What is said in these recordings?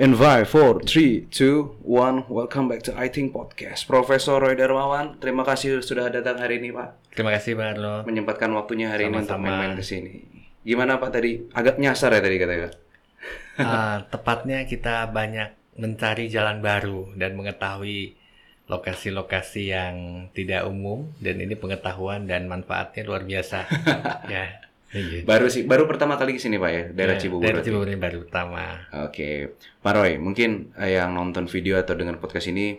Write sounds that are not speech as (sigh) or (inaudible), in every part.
In 5, 4, 3, 2, 1 Welcome back to I Think Podcast Profesor Roy Darmawan Terima kasih sudah datang hari ini Pak Terima kasih Bang Arlo. Menyempatkan waktunya hari ini untuk Sama-sama. main-main ke sini Gimana Pak tadi? Agak nyasar ya tadi katanya Ah, (laughs) tepatnya kita banyak mencari jalan baru dan mengetahui lokasi-lokasi yang tidak umum dan ini pengetahuan dan manfaatnya luar biasa. (laughs) ya. Iya. Baru sih, baru pertama kali ke sini Pak ya Daerah Ya, Cibubur Daerah. Cibubur ini baru pertama. Oke, Pak Roy, mungkin eh, yang nonton video atau dengan podcast ini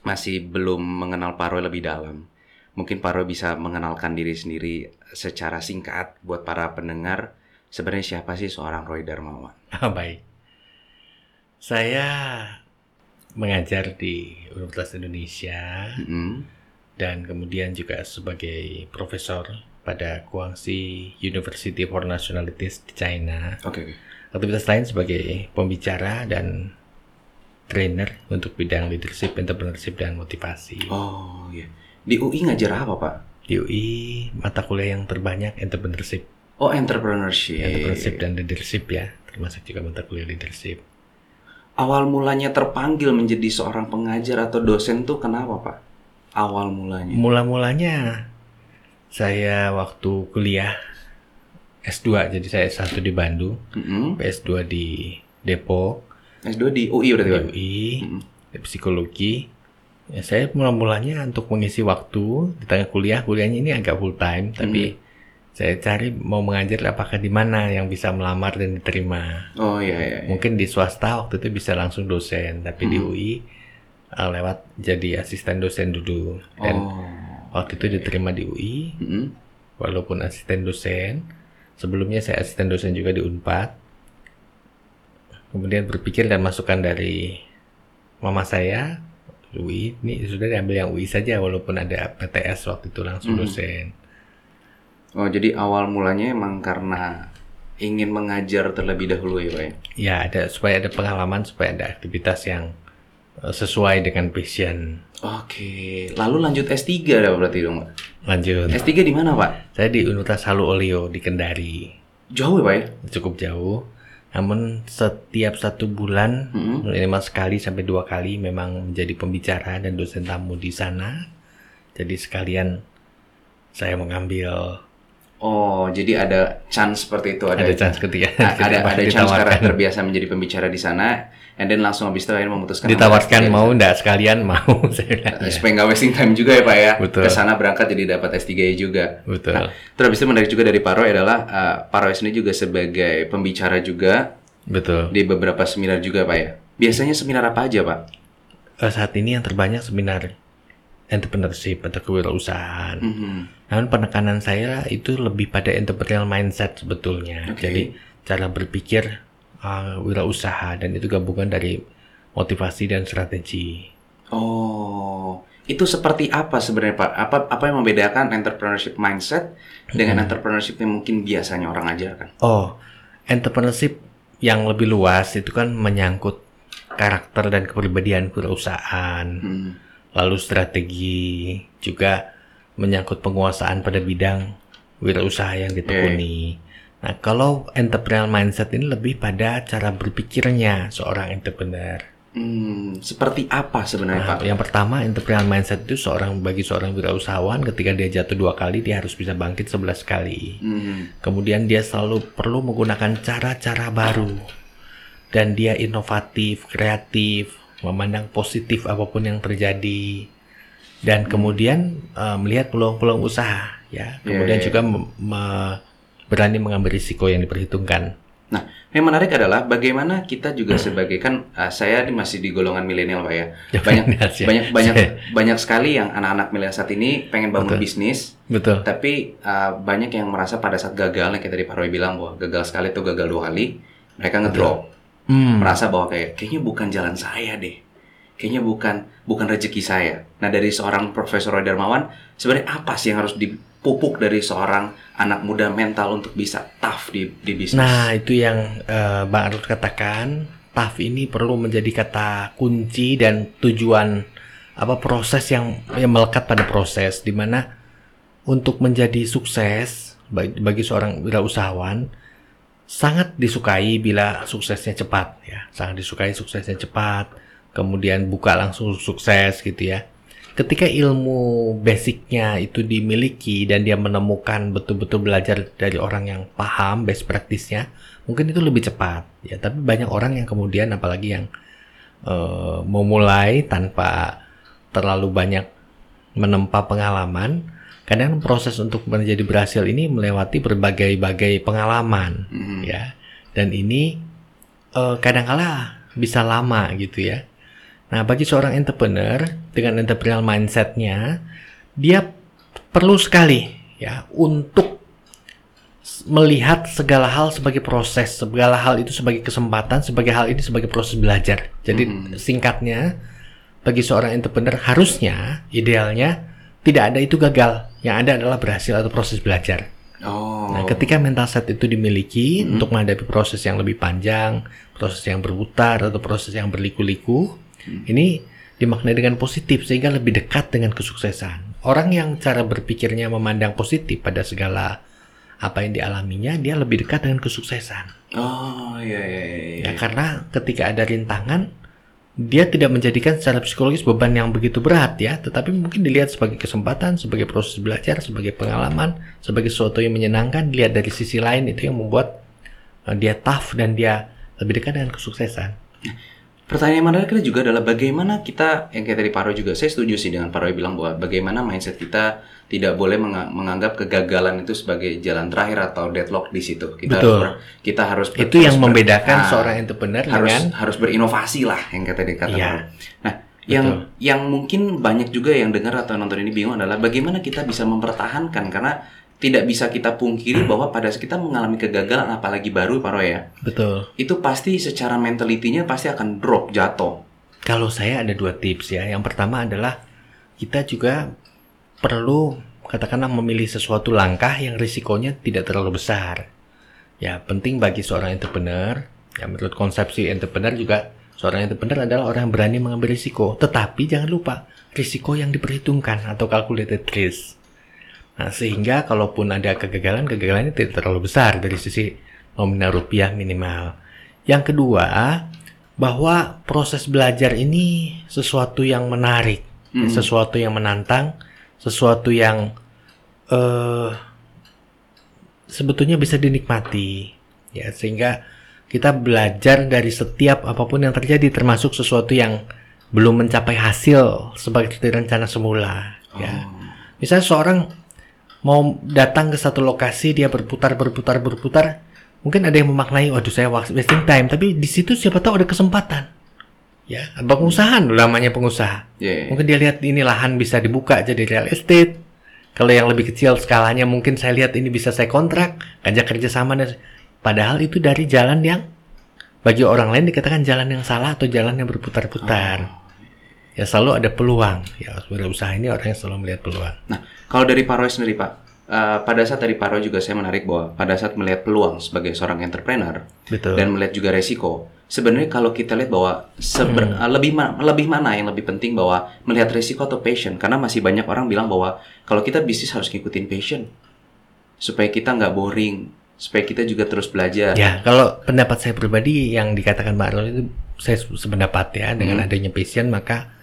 masih belum mengenal Pak Roy lebih dalam. Mungkin Pak Roy bisa mengenalkan diri sendiri secara singkat buat para pendengar. Sebenarnya siapa sih seorang Roy Darmawan? Ah, baik. Saya mengajar di Universitas Indonesia Mm-mm. dan kemudian juga sebagai profesor pada Guangxi University for Nationalities di China. Oke, oke. Aktivitas lain sebagai pembicara dan trainer untuk bidang leadership, entrepreneurship, dan motivasi. Oh iya. Di UI ngajar apa Pak? Di UI, mata kuliah yang terbanyak entrepreneurship, Oh entrepreneurship. entrepreneurship dan leadership ya, termasuk juga mata kuliah leadership. Awal mulanya terpanggil menjadi seorang pengajar atau dosen tuh kenapa Pak? Awal mulanya. Mula-mulanya saya waktu kuliah S2, jadi saya S1 di Bandung, Mm-mm. PS2 di Depok, S2 di UI berarti di Pak? UI, Mm-mm. di psikologi. Ya, saya mula-mulanya untuk mengisi waktu di tengah kuliah, kuliahnya ini agak full time, tapi saya cari mau mengajar apakah di mana yang bisa melamar dan diterima. Oh iya iya. iya. Mungkin di swasta waktu itu bisa langsung dosen, tapi di UI uh, lewat jadi asisten dosen dulu. Dan Oh. Waktu itu diterima di UI, Mm-mm. walaupun asisten dosen. Sebelumnya saya asisten dosen juga di Unpad. Kemudian berpikir dan masukan dari mama saya, UI, ini sudah diambil yang UI saja walaupun ada PTS waktu itu langsung dosen. Oh, jadi awal mulanya emang karena ingin mengajar terlebih dahulu ya, Pak ya? Ya, ada supaya ada pengalaman, supaya ada aktivitas yang sesuai dengan passion. Oke, lalu lanjut S3 dah berarti dong, Pak? Lanjut. S3 di mana, Pak? Saya di Universitas Halu Oleo di Kendari. Jauh ya, Pak ya? Cukup jauh. Namun setiap satu bulan Mm-mm. minimal sekali sampai dua kali memang menjadi pembicara dan dosen tamu di sana. Jadi sekalian saya mengambil Oh, jadi ada chance seperti itu, ada ada chance ketika a- ada ada chance karena terbiasa menjadi pembicara di sana, and then langsung habis itu akhirnya memutuskan ditawarkan mau enggak sekalian mau (laughs) saya bilang, S3. ya. supaya nggak wasting time juga ya, Pak ya? Betul. Ke sana berangkat jadi dapat S3 juga. Betul. Nah, terus habis itu menarik juga dari Pak Roy adalah uh, Roy sendiri juga sebagai pembicara juga Betul. di beberapa seminar juga, Pak ya. Biasanya seminar apa aja, Pak? Eh, saat ini yang terbanyak seminar entrepreneurship atau kewirausahaan. Mhm. Namun penekanan saya itu lebih pada entrepreneurial mindset sebetulnya. Oke. Jadi cara berpikir uh, wirausaha dan itu gabungan dari motivasi dan strategi. Oh, itu seperti apa sebenarnya Pak? Apa apa yang membedakan entrepreneurship mindset dengan entrepreneurship yang mungkin biasanya orang ajarkan? Oh, entrepreneurship yang lebih luas itu kan menyangkut karakter dan kepribadian perusahaan, Hmm. Lalu strategi, juga menyangkut penguasaan pada bidang wirausaha yang ditekuni. Nah, kalau entrepreneurial mindset ini lebih pada cara berpikirnya seorang entrepreneur. Hmm, seperti apa sebenarnya Nah, Pak? yang pertama, entrepreneurial mindset itu seorang bagi seorang wirausahawan ketika dia jatuh dua kali, dia harus bisa bangkit sebelas kali. Hmm. Kemudian dia selalu perlu menggunakan cara-cara baru. Dan dia inovatif, kreatif, memandang positif apa pun yang terjadi. Dan kemudian eh, melihat peluang-peluang usaha, ya. Kemudian iya, juga mem- me- berani mengambil risiko yang diperhitungkan. Nah, yang menarik adalah bagaimana kita juga sebagai kan uh, saya masih di golongan milenial Pak ya. Ya, Banyak ya. banyak banyak banyak sekali yang anak-anak milenial saat ini pengen bangun Betul. bisnis, Betul. tapi uh, banyak yang merasa pada saat gagal, yang tadi Pak Roy bilang bahwa gagal sekali itu gagal dua kali, mereka ngedrop. Hmm. merasa bahwa kayak kayaknya bukan jalan saya deh. Kayaknya bukan bukan rezeki saya. Nah, dari seorang Profesor Roy Darmawan, sebenarnya apa sih yang harus dipupuk dari seorang anak muda mental untuk bisa tough di di bisnis? Nah, itu yang eh, Bang Arul katakan, tough ini perlu menjadi kata kunci dan tujuan apa proses yang yang melekat pada proses di mana untuk menjadi sukses bagi, bagi seorang wirausahawan sangat disukai bila suksesnya cepat ya. Sangat disukai suksesnya cepat kemudian buka langsung sukses gitu ya. Ketika ilmu basicnya itu dimiliki dan dia menemukan betul-betul belajar dari orang yang paham best practice-nya mungkin itu lebih cepat ya. Tapi banyak orang yang kemudian apalagi yang uh, memulai tanpa terlalu banyak menempa pengalaman kadang proses untuk menjadi berhasil ini melewati berbagai-bagai pengalaman hmm. ya dan ini uh, kadangkala bisa lama gitu ya nah bagi seorang entrepreneur dengan entrepreneurial mindsetnya dia perlu sekali ya untuk melihat segala hal sebagai proses segala hal itu sebagai kesempatan sebagai hal ini sebagai proses belajar jadi hmm. singkatnya bagi seorang entrepreneur harusnya idealnya tidak ada itu gagal. Yang ada adalah berhasil atau proses belajar. Oh. Nah, ketika mental set itu dimiliki hmm. untuk menghadapi proses yang lebih panjang, proses yang berputar atau proses yang berliku-liku, hmm. ini dimaknai dengan positif sehingga lebih dekat dengan kesuksesan. Orang yang cara berpikirnya memandang positif pada segala apa yang dialaminya, dia lebih dekat dengan kesuksesan. Oh, iya iya iya. iya. Ya karena ketika ada rintangan, dia tidak menjadikan secara psikologis beban yang begitu berat ya, tetapi mungkin dilihat sebagai kesempatan, sebagai proses belajar, sebagai pengalaman, sebagai sesuatu yang menyenangkan, dilihat dari sisi lain itu yang membuat uh, dia tough dan dia lebih dekat dengan kesuksesan. Pertanyaan yang menarik juga adalah bagaimana kita yang kayak tadi Paro juga saya setuju sih dengan Paro bilang bahwa bagaimana mindset kita tidak boleh menganggap kegagalan itu sebagai jalan terakhir atau deadlock di situ. Kita Betul. harus kita harus itu yang membedakan nah, seorang entrepreneur harus dengan harus berinovasi lah yang kata dikatakan. Iya. Nah, yang yang mungkin banyak juga yang dengar atau nonton ini bingung adalah bagaimana kita bisa mempertahankan karena tidak bisa kita pungkiri bahwa pada saat kita mengalami kegagalan apalagi baru Paro ya. Betul. Itu pasti secara mentalitinya pasti akan drop jatuh. Kalau saya ada dua tips ya. Yang pertama adalah kita juga perlu katakanlah memilih sesuatu langkah yang risikonya tidak terlalu besar. Ya, penting bagi seorang entrepreneur, ya menurut konsepsi entrepreneur juga seorang entrepreneur adalah orang yang berani mengambil risiko. Tetapi jangan lupa, risiko yang diperhitungkan atau calculated risk. Nah, sehingga kalaupun ada kegagalan, kegagalannya tidak terlalu besar dari sisi nominal rupiah minimal. Yang kedua, bahwa proses belajar ini sesuatu yang menarik, hmm. sesuatu yang menantang, sesuatu yang uh, sebetulnya bisa dinikmati, ya sehingga kita belajar dari setiap apa pun yang terjadi, termasuk sesuatu yang belum mencapai hasil sebagai rencana semula. Ya, oh. misalnya seorang mau datang ke satu lokasi dia berputar berputar berputar mungkin ada yang memaknai waduh saya wasting time. Tapi di situ siapa tahu ada kesempatan. Ya pengusaha namanya pengusaha. Yeah. mungkin dia lihat ini lahan bisa dibuka jadi real estate. Kalau yang lebih kecil skalanya mungkin saya lihat ini bisa saya kontrak kerja kerja sama dan padahal itu dari jalan yang bagi orang lain dikatakan jalan yang salah atau jalan yang berputar-putar. Oh ya selalu ada peluang. Ya usaha ini orang yang selalu melihat peluang. Nah, kalau dari Roy sendiri Pak, uh, pada saat dari Roy juga saya menarik bahwa pada saat melihat peluang sebagai seorang entrepreneur Betul. dan melihat juga resiko, sebenarnya kalau kita lihat bahwa seber, hmm. uh, lebih ma lebih mana yang lebih penting bahwa melihat resiko atau passion karena masih banyak orang bilang bahwa kalau kita bisnis harus ngikutin passion supaya kita nggak boring supaya kita juga terus belajar. Ya, kalau pendapat saya pribadi yang dikatakan Mbak Arnold itu saya sependapat ya dengan hmm. adanya passion maka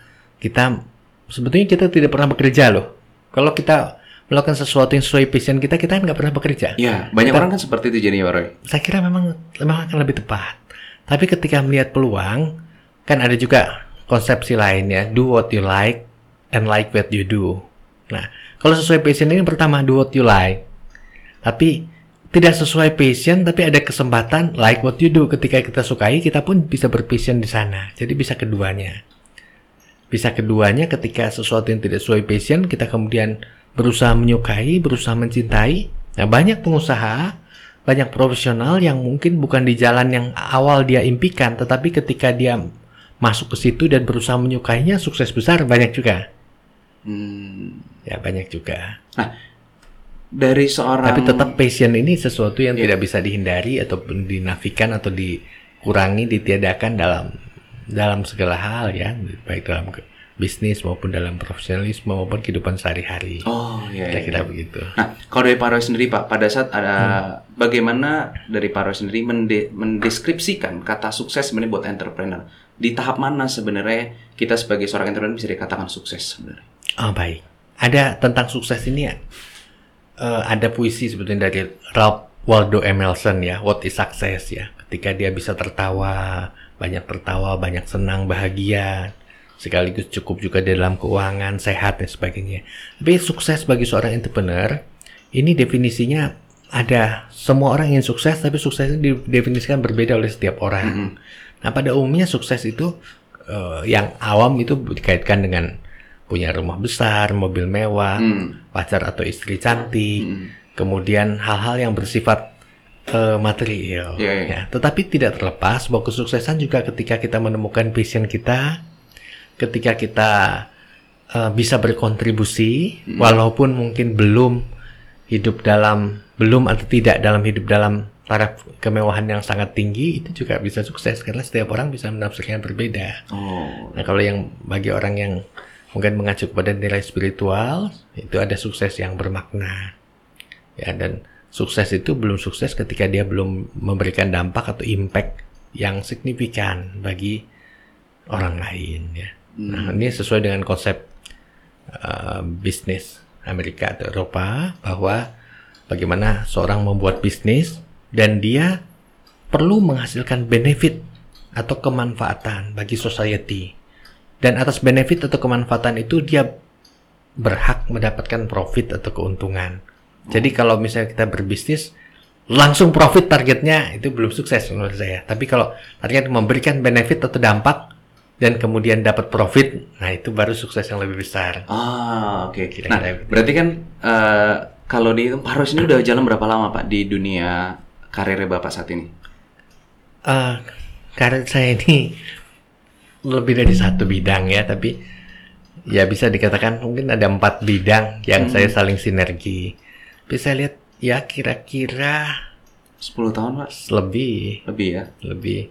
kita sebetulnya kita tidak pernah bekerja loh. Kalau kita melakukan sesuatu yang sesuai passion kita, kita kan nggak pernah bekerja. Iya, banyak kita, orang kan seperti itu jadinya, Roy. Saya kira memang memang akan lebih tepat. Tapi ketika melihat peluang, kan ada juga konsepsi lainnya, do what you like and like what you do. Nah, kalau sesuai passion ini pertama do what you like. Tapi tidak sesuai passion tapi ada kesempatan like what you do ketika kita sukai kita pun bisa berpassion di sana. Jadi bisa keduanya. Bisa keduanya ketika sesuatu yang tidak sesuai passion, kita kemudian berusaha menyukai, berusaha mencintai. Nah, banyak pengusaha, banyak profesional yang mungkin bukan di jalan yang awal dia impikan, tetapi ketika dia masuk ke situ dan berusaha menyukainya, sukses besar banyak juga. Hmm. Ya, banyak juga. Nah, dari seorang tapi tetap passion ini sesuatu yang yeah. tidak bisa dihindari ataupun dinafikan atau dikurangi ditiadakan dalam dalam segala hal ya baik dalam bisnis maupun dalam profesionalisme maupun kehidupan sehari-hari. Oh iya. iya. Kira-kira begitu. Nah, kalau dari Paroy sendiri Pak, pada saat ada Hmm. bagaimana dari Paroy sendiri mende- mendeskripsikan kata sukses sebenarnya buat entrepreneur. Di tahap mana sebenarnya kita sebagai seorang entrepreneur bisa dikatakan sukses sebenarnya? Oh baik. Ada tentang sukses ini ya. eh, ada puisi sebetulnya dari Ralph Waldo Emerson ya, What is Success ya. Ketika dia bisa tertawa, banyak tertawa, banyak senang, bahagia, sekaligus cukup juga di dalam keuangan, sehat dan sebagainya. Tapi sukses bagi seorang entrepreneur ini definisinya ada semua orang ingin sukses, tapi sukses ini didefinisikan berbeda oleh setiap orang. Nah, pada umumnya sukses itu eh, yang awam itu dikaitkan dengan punya rumah besar, mobil mewah, Hmm. pacar atau istri cantik, Hmm. kemudian hal-hal yang bersifat eh, material. Iya, iya. Ya, tetapi tidak terlepas bahwa kesuksesan juga ketika kita menemukan passion kita, ketika kita eh, bisa berkontribusi, Hmm. walaupun mungkin belum hidup dalam belum atau tidak dalam hidup dalam taraf kemewahan yang sangat tinggi itu juga bisa sukses karena setiap orang bisa menafsirkan berbeda. Oh. Nah, kalau yang bagi orang yang mungkin mengacu kepada nilai spiritual, itu ada sukses yang bermakna. Ya, dan sukses itu belum sukses ketika dia belum memberikan dampak atau impact yang signifikan bagi orang lain ya. Nah, ini sesuai dengan konsep uh, bisnis Amerika atau Eropa bahwa bagaimana seorang membuat bisnis dan dia perlu menghasilkan benefit atau kemanfaatan bagi society. Dan atas benefit atau kemanfaatan itu dia berhak mendapatkan profit atau keuntungan. Jadi kalau misalnya kita berbisnis langsung profit targetnya itu belum sukses menurut saya. Tapi kalau target memberikan benefit atau dampak dan kemudian dapat profit, nah itu baru sukses yang lebih besar. Ah, oke. Kira-kira Nah, begitu. berarti kan eh, kalau di Paros ini udah jalan berapa lama Pak di dunia karirnya Bapak saat ini? Eh, karir saya ini lebih dari satu bidang ya, tapi ya bisa dikatakan mungkin ada empat bidang yang saya saling sinergi. Saya lihat ya kira-kira 10 tahun Pak? lebih, Lebih ya? lebih.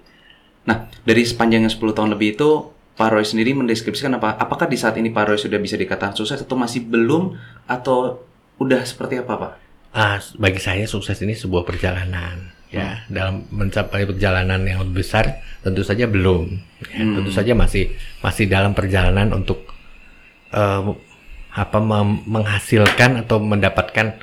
Nah, dari sepanjangnya 10 tahun lebih itu Pak Roy sendiri mendeskripsikan apa? Apakah di saat ini Pak Roy sudah bisa dikatakan sukses atau masih belum atau udah seperti apa Pak? Ah, bagi saya sukses ini sebuah perjalanan. Ya, dalam mencapai perjalanan yang lebih besar tentu saja belum. Ya, Hmm. Tentu saja masih masih dalam perjalanan untuk eh, apa menghasilkan atau mendapatkan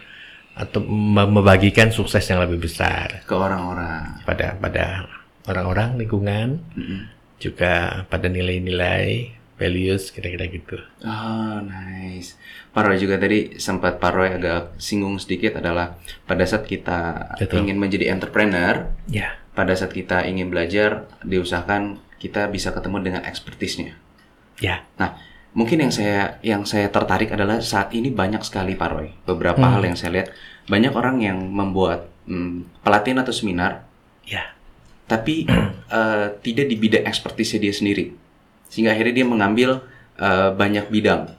atau mem- membagikan sukses yang lebih besar Ke orang-orang. pada pada orang-orang lingkungan Mm-mm. juga pada nilai-nilai values kira-kira gitu. Oh, nice. Pak Roy juga tadi sempat Pak Roy agak singgung sedikit adalah pada saat kita Betul. ingin menjadi entrepreneur, Ya, pada saat kita ingin belajar, diusahakan kita bisa ketemu dengan expertise-nya. ya, Nah, mungkin yang saya yang saya tertarik adalah saat ini banyak sekali Pak Roy. Beberapa Hmm. hal yang saya lihat, banyak orang yang membuat hmm, pelatihan atau seminar, ya, tapi (clears throat) eh, tidak di bidang expertise dia sendiri, sehingga akhirnya dia mengambil eh, banyak bidang.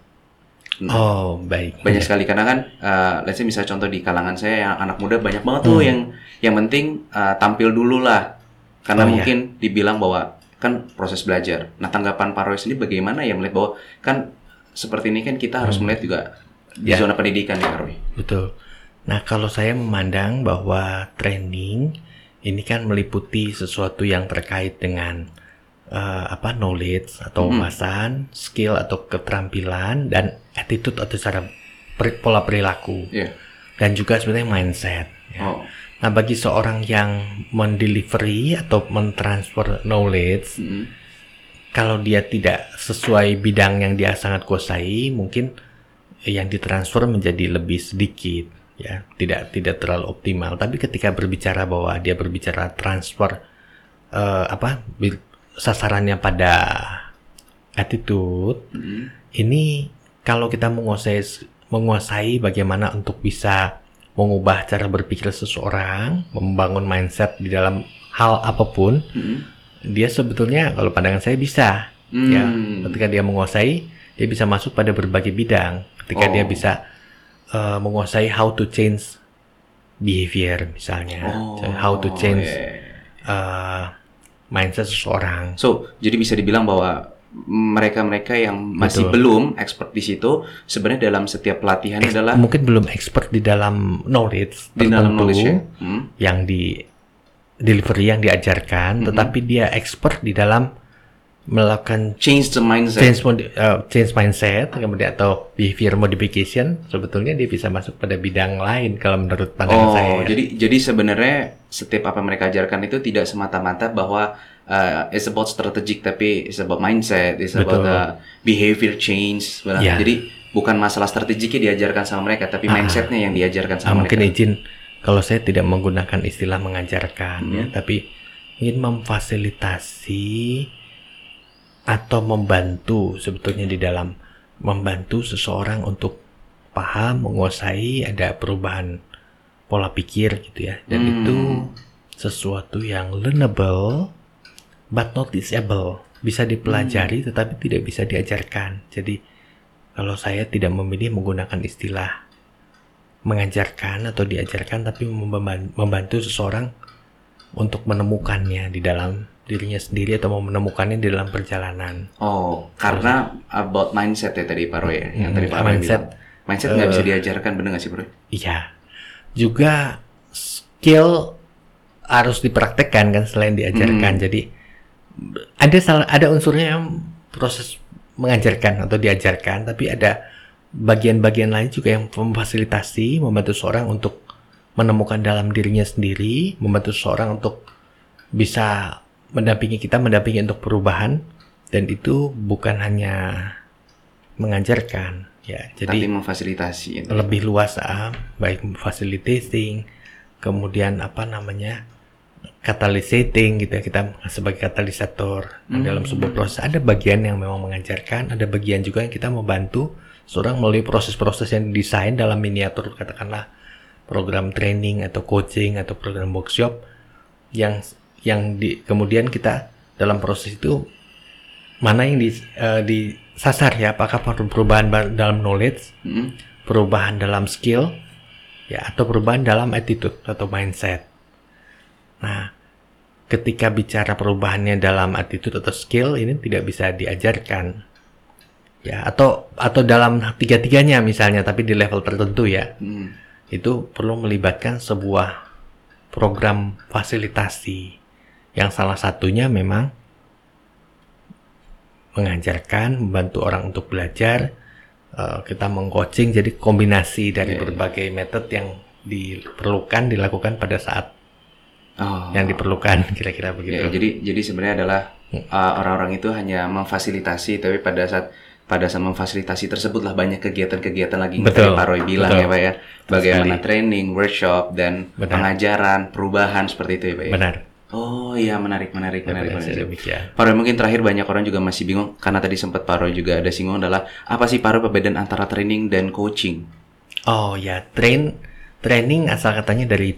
oh baik. banyak Ya. sekali karena kan uh, let's say misalnya contoh di kalangan saya yang anak muda banyak banget tuh Hmm. yang yang penting uh, tampil dulu lah karena Oh, iya. mungkin dibilang bahwa kan proses belajar nah tanggapan Pak Roy sendiri bagaimana ya melihat bahwa kan seperti ini kan kita harus melihat juga di Ya. zona pendidikan ya Pak Roy Betul. Nah, kalau saya memandang bahwa training ini kan meliputi sesuatu yang terkait dengan eh, apa knowledge atau Mm-mm. wawasan, skill atau keterampilan dan attitude atau cara peri- pola perilaku Iya. dan juga sebenarnya mindset. ya. oh Nah, bagi seorang yang mendelivery atau mentransfer knowledge mm, kalau dia tidak sesuai bidang yang dia sangat kuasai, mungkin yang ditransfer menjadi lebih sedikit, ya, tidak tidak terlalu optimal. Tapi ketika berbicara bahwa dia berbicara transfer eh, apa sasarannya pada attitude, mm, ini kalau kita menguasai menguasai bagaimana untuk bisa mengubah cara berpikir seseorang, membangun mindset di dalam hal apa pun, mm, dia sebetulnya kalau pandangan saya bisa ya mm. ketika dia menguasai dia bisa masuk pada berbagai bidang ketika dia Oh. bisa uh, menguasai how to change behavior misalnya Oh, how to change iya. uh, mindset seseorang So, jadi bisa dibilang bahwa mereka-mereka yang masih Betul. belum expert di situ sebenarnya dalam setiap pelatihan Ex- adalah mungkin belum expert di dalam knowledge di dalam knowledge ya. Hmm. yang di delivery yang diajarkan, Mhm. tetapi dia expert di dalam melakukan Change the mindset. change uh, change mindset kemudian atau behavior modification sebetulnya dia bisa masuk pada bidang lain kalau menurut pandangan Oh, saya. jadi jadi sebenarnya setiap apa mereka ajarkan itu tidak semata-mata bahwa uh, it's about strategic tapi it's about mindset, it's about uh, behavior change. sebenarnya. Ya. Jadi bukan masalah strategiknya diajarkan sama mereka, tapi Ah. mindsetnya yang diajarkan Ah, sama mungkin mereka. izin kalau saya tidak menggunakan istilah mengajarkan ya, Hmm. tapi ingin memfasilitasi atau membantu sebetulnya di dalam membantu seseorang untuk paham, menguasai ada perubahan pola pikir gitu ya. Dan Hmm. itu sesuatu yang learnable but not disable. Bisa dipelajari tetapi tidak bisa diajarkan. Jadi kalau saya tidak memilih menggunakan istilah mengajarkan atau diajarkan tapi memban- membantu seseorang untuk menemukannya di dalam dirinya sendiri atau mau menemukannya di dalam perjalanan. Oh, karena about mindset ya tadi Pak Roy ya, yang Hmm, tadi Pak Roy mindset. bilang. Mindset nggak bisa Eh, diajarkan, bener nggak sih Bro? Iya. Juga skill harus dipraktekkan kan selain diajarkan. Hmm. Jadi ada salah ada unsurnya yang proses mengajarkan atau diajarkan, tapi ada bagian-bagian lain juga yang memfasilitasi, membantu seorang untuk menemukan dalam dirinya sendiri, membantu seorang untuk bisa mendampingi kita, mendampingi untuk perubahan, dan itu bukan hanya mengajarkan, ya. Jadi Tapi memfasilitasi. gitu. lebih luas ah, baik facilitating kemudian apa namanya catalysating gitu ya kita sebagai katalisator Nah, Hmm. dalam sebuah proses ada bagian yang memang mengajarkan ada bagian juga yang kita membantu seorang melalui proses-proses yang didesain dalam miniatur katakanlah program training atau coaching atau program workshop yang yang di kemudian kita dalam proses itu mana yang di, eh, disasar ya apakah perubahan ba- dalam knowledge Hmm. perubahan dalam skill ya atau perubahan dalam attitude atau mindset. Nah, ketika bicara perubahannya dalam attitude atau skill ini tidak bisa diajarkan. Ya, atau atau dalam tiga-tiganya misalnya tapi di level tertentu ya. Hmm. Itu perlu melibatkan sebuah program fasilitasi yang salah satunya memang mengajarkan, membantu orang untuk belajar, eh, kita mengcoaching, jadi kombinasi dari Iya, iya. berbagai metode yang diperlukan dilakukan pada saat Oh. yang diperlukan (laughs) kira-kira begitu. Ya, jadi jadi sebenarnya adalah uh, orang-orang itu hanya memfasilitasi, tapi pada saat pada saat memfasilitasi tersebutlah banyak kegiatan-kegiatan lagi yang Betul, tadi Pak Roy bilang betul. ya Pak ya, bagaimana sekali. training, workshop dan Benar. pengajaran, perubahan seperti itu ya Pak ya. Benar. Oh iya menarik menarik menarik. Benar, menarik. demikian. Pak Roy mungkin terakhir banyak orang juga masih bingung karena tadi sempat Pak Roy juga ada singgung adalah apa sih Pak Roy perbedaan antara training dan coaching? Oh ya, train training asal katanya dari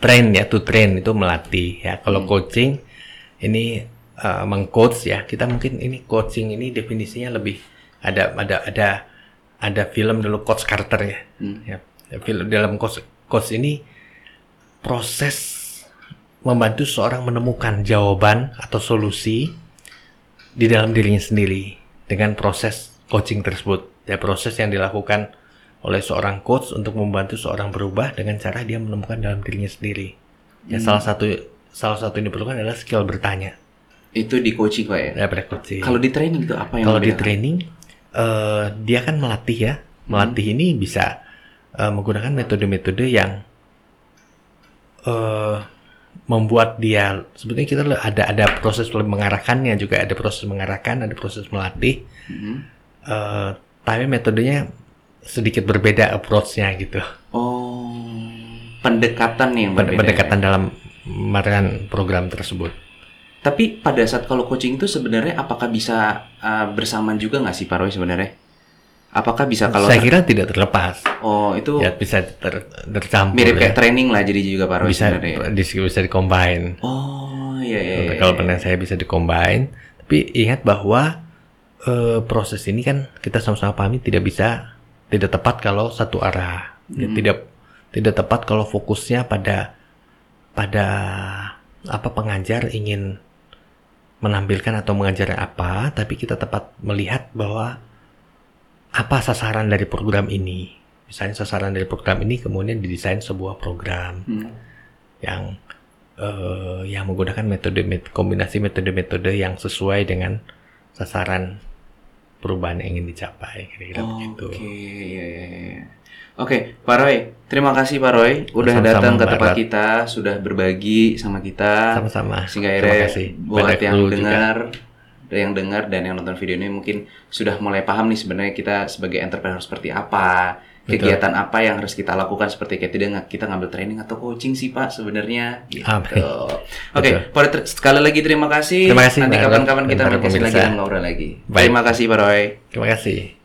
train ya, to train itu melatih ya. Kalau coaching ini eh, mengcoach ya. Kita mungkin ini coaching ini definisinya lebih ada ada ada ada film dulu Coach Carter ya. Hmm. Ya, film dalam coach coach ini proses membantu seorang menemukan jawaban atau solusi di dalam dirinya sendiri dengan proses coaching tersebut. Ya proses yang dilakukan oleh seorang coach untuk membantu seorang berubah dengan cara dia menemukan dalam dirinya sendiri. Ya salah satu salah satu yang diperlukan adalah skill bertanya. Itu di coaching Pak ya. Daripada coaching. Kalau di training itu apa yang Kalau di training, eh, dia kan melatih ya. Melatih ini bisa eh, menggunakan metode-metode yang eh, membuat dia sebetulnya kita ada ada proses mengarahkannya juga ada proses mengarahkan, ada proses melatih. Hmm. Eh, tapi metodenya sedikit berbeda approach-nya gitu. Oh, pendekatan yang berbeda. Pendekatan dalam merancang program tersebut. Tapi pada saat kalau coaching itu sebenarnya apakah bisa uh, bersamaan juga nggak sih Pak Roy sebenarnya? Apakah bisa kalau Saya kira tidak terlepas. oh itu Ya bisa ter, tercampur. mirip ya. kayak training lah jadi juga Pak Roy bisa sebenarnya. di, bisa dicombine. Oh iya iya. iya, Kalau iya. pernah saya bisa dicombine, tapi ingat bahwa eh, proses ini kan kita sama-sama pahami tidak bisa tidak tepat kalau satu arah. Ya, Hmm. tidak tidak tepat kalau fokusnya pada pada apa pengajar ingin menampilkan atau mengajar apa, tapi kita tepat melihat bahwa apa sasaran dari program ini. Misalnya sasaran dari program ini kemudian didesain sebuah program Hmm. yang eh, yang menggunakan metode met- kombinasi metode-metode yang sesuai dengan sasaran perubahan yang ingin dicapai kira-kira Oke, begitu. iya, iya, iya. Oke, Pak Roy, terima kasih Pak Roy udah Sama-sama, datang ke tempat kita, sudah berbagi sama kita. Sama-sama. Sehingga Terima akhirnya kasih. buat Pada yang dengar, yang dengar dan yang nonton video ini mungkin sudah mulai paham nih sebenarnya kita sebagai entrepreneur seperti apa, Betul. kegiatan apa yang harus kita lakukan seperti kayak tidak kita ngambil training atau coaching sih Pak sebenarnya. Gitu. Oke. Pak Roy, ter- sekali lagi terima kasih. Terima kasih, Nanti kapan-kapan kita main lagi pemirsa. dan ngobrol lagi. Baik. Terima kasih Pak Roy. Terima kasih.